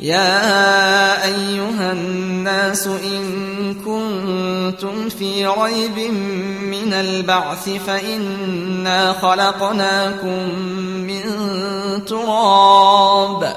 يا أيها الناس إن كنتم في ريب من البعث فإنا خلقناكم من تراب.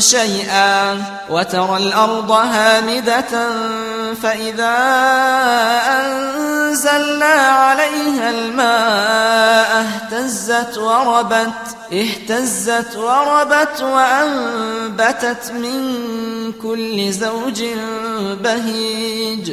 شيئا وترى الأرض هامدة فإذا أنزلنا عليها الماء اهتزت وربت اهتزت وربت وأنبتت من كل زوج بهيج.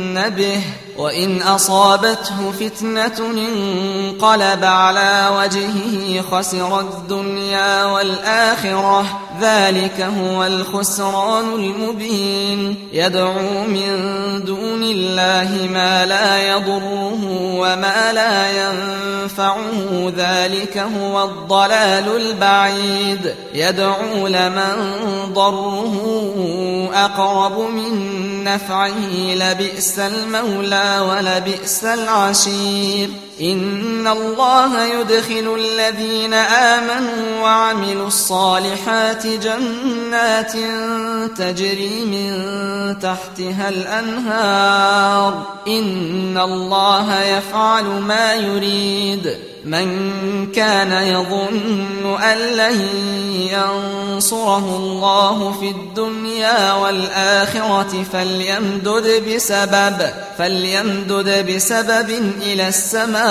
به وإن أصابته فتنة انقلب على وجهه خسر الدنيا والآخرة. ذلك هو الخسران المبين. يدعو من دون الله ما لا يضره وما لا ينفعه. ذلك هو الضلال البعيد. يدعو لمن ضره أقرب من نفعه. لبئس المولى. ولبئس العشير إن الله يدخل الذين آمنوا وعملوا الصالحات جنات تجري من تحتها الأنهار إن الله يفعل ما يريد من كان يظن أن لن ينصره الله في الدنيا والآخرة فليمدد بسبب فليمدد بسبب إلى السماء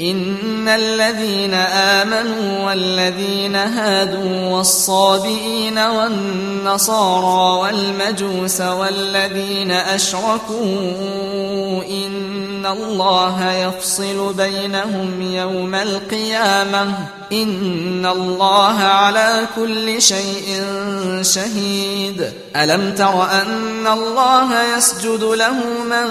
إن الذين آمنوا والذين هادوا والصابئين والنصارى والمجوس والذين أشركوا الله يفصل بينهم يوم القيامة. إن الله على كل شيء شهيد. ألم تر أن الله يسجد له من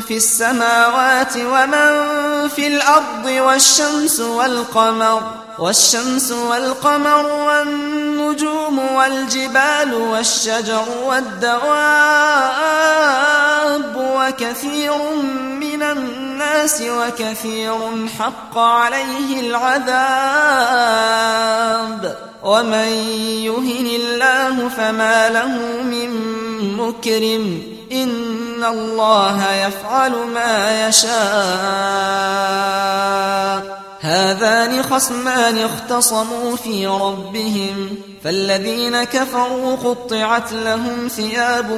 في السماوات ومن في الأرض والشمس والقمر والشمس والقمر والنجوم والجبال والشجر والدواب. وكثير من الناس وكثير حق عليه العذاب. ومن يهن الله فما له من مكرم. إن الله يفعل ما يشاء. هذان خصمان اختصموا في ربهم. فالذين كفروا قطعت لهم ثياب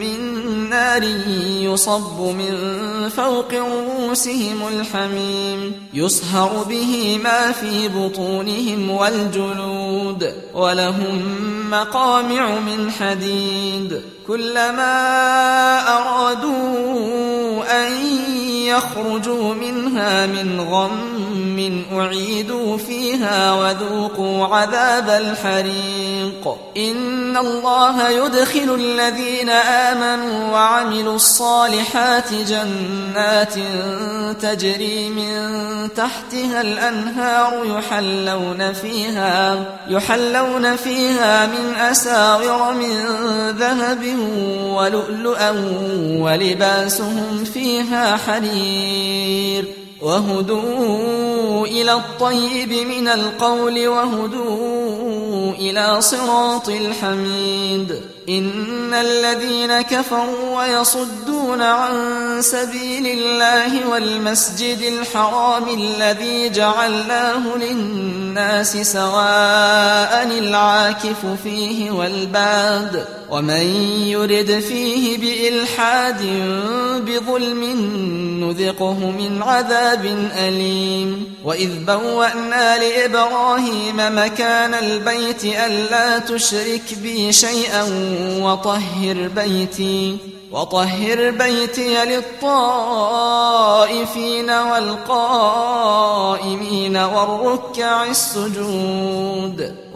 من نار يصب من فوق رؤوسهم الحميم يصهر به ما في بطونهم والجلود ولهم مقامع من حديد. كلما أرادوا أن يخرجوا منها من غم أعيدوا فيها وذوقوا عذاب الحريق. إن الله يدخل الذين آمنوا وعملوا الصالحات جنات تجري من تحتها الأنهار يحلون فيها يحلون فيها من أساور من ذهب ولؤلؤا ولباسهم فيها حرير. وهدوا إلى الطيب من القول وهدوا إلى صراط الحميد. إن الذين كفروا ويصدون عن سبيل الله والمسجد الحرام الذي جعلناه للناس سواء العاكف فيه والباد ومن يرد فيه بإلحاد بظلم نذقه من عذاب أليم وإذ بوأنا لإبراهيم مكان البيت ألا تشرك بي شيئا وطهر بيتي وطهر بيتي للطائفين والقائمين والركع السجود.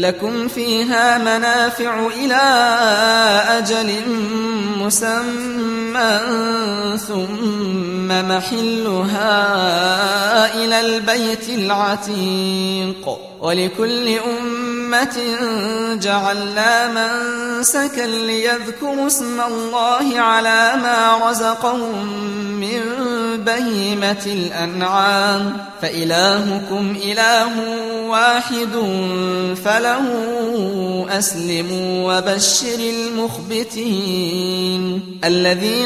لكم فيها منافع إلى أجل مسمى. ثم محلها إلى البيت العتيق. ولكل أمة جعلنا منسكا ليذكروا اسم الله على ما رزقهم من بهيمة الأنعام. فإلهكم إله واحد فله أسلموا وبشر المخبتين الذين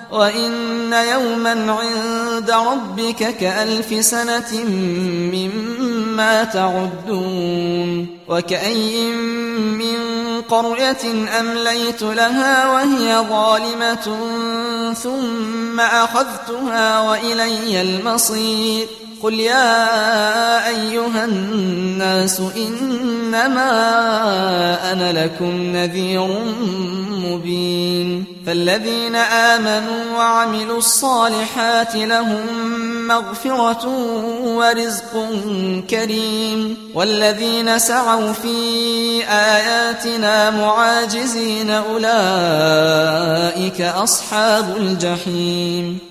وإن يوما عند ربك كألف سنة مما تعدون وكأي من قرية أمليت لها وهي ظالمة ثم أخذتها وإلي المصير قل يا أيها الناس إنما أنا لكم نذير مبين فالذين آمنوا وعملوا الصالحات لهم مغفرة ورزق كريم والذين سعوا في آياتنا معاجزين أولئك أصحاب الجحيم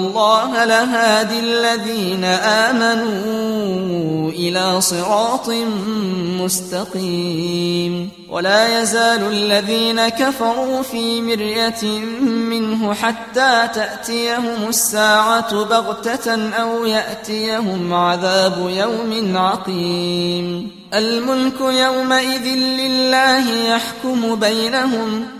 الله لهادي الذين آمنوا إلى صراط مستقيم. ولا يزال الذين كفروا في مرية منه حتى تأتيهم الساعة بغتة أو يأتيهم عذاب يوم عقيم. الملك يومئذ لله يحكم بينهم.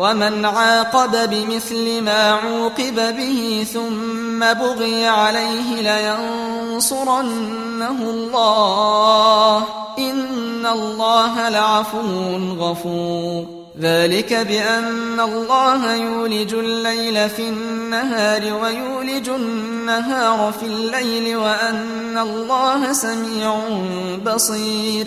ومن عاقب بمثل ما عوقب به ثم بغي عليه لينصرنه الله. إن الله لعفو غفور. ذلك بأن الله يولج الليل في النهار ويولج النهار في الليل وأن الله سميع بصير.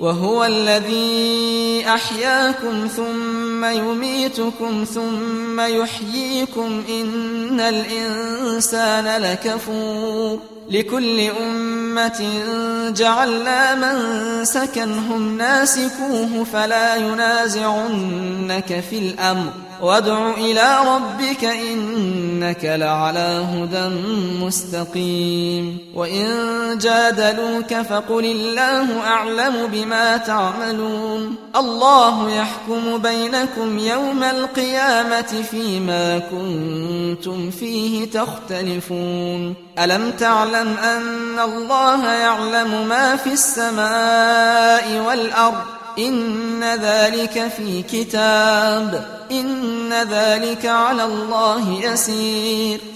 وهو الذي أحياكم ثم يميتكم ثم يحييكم إن الإنسان لكفور لكل أمة جعلنا من سكنهم ناسكوه فلا ينازعنك في الأمر وادع إلى ربك إنك لعلى هدى مستقيم وإن جادلوك فقل الله أعلم بما تعملون. الله يحكم بينكم يوم القيامة فيما كنتم فيه تختلفون. ألم تعلم أن الله يعلم ما في السماء والأرض؟ إن ذلك في كتاب. إن ذلك على الله يسير.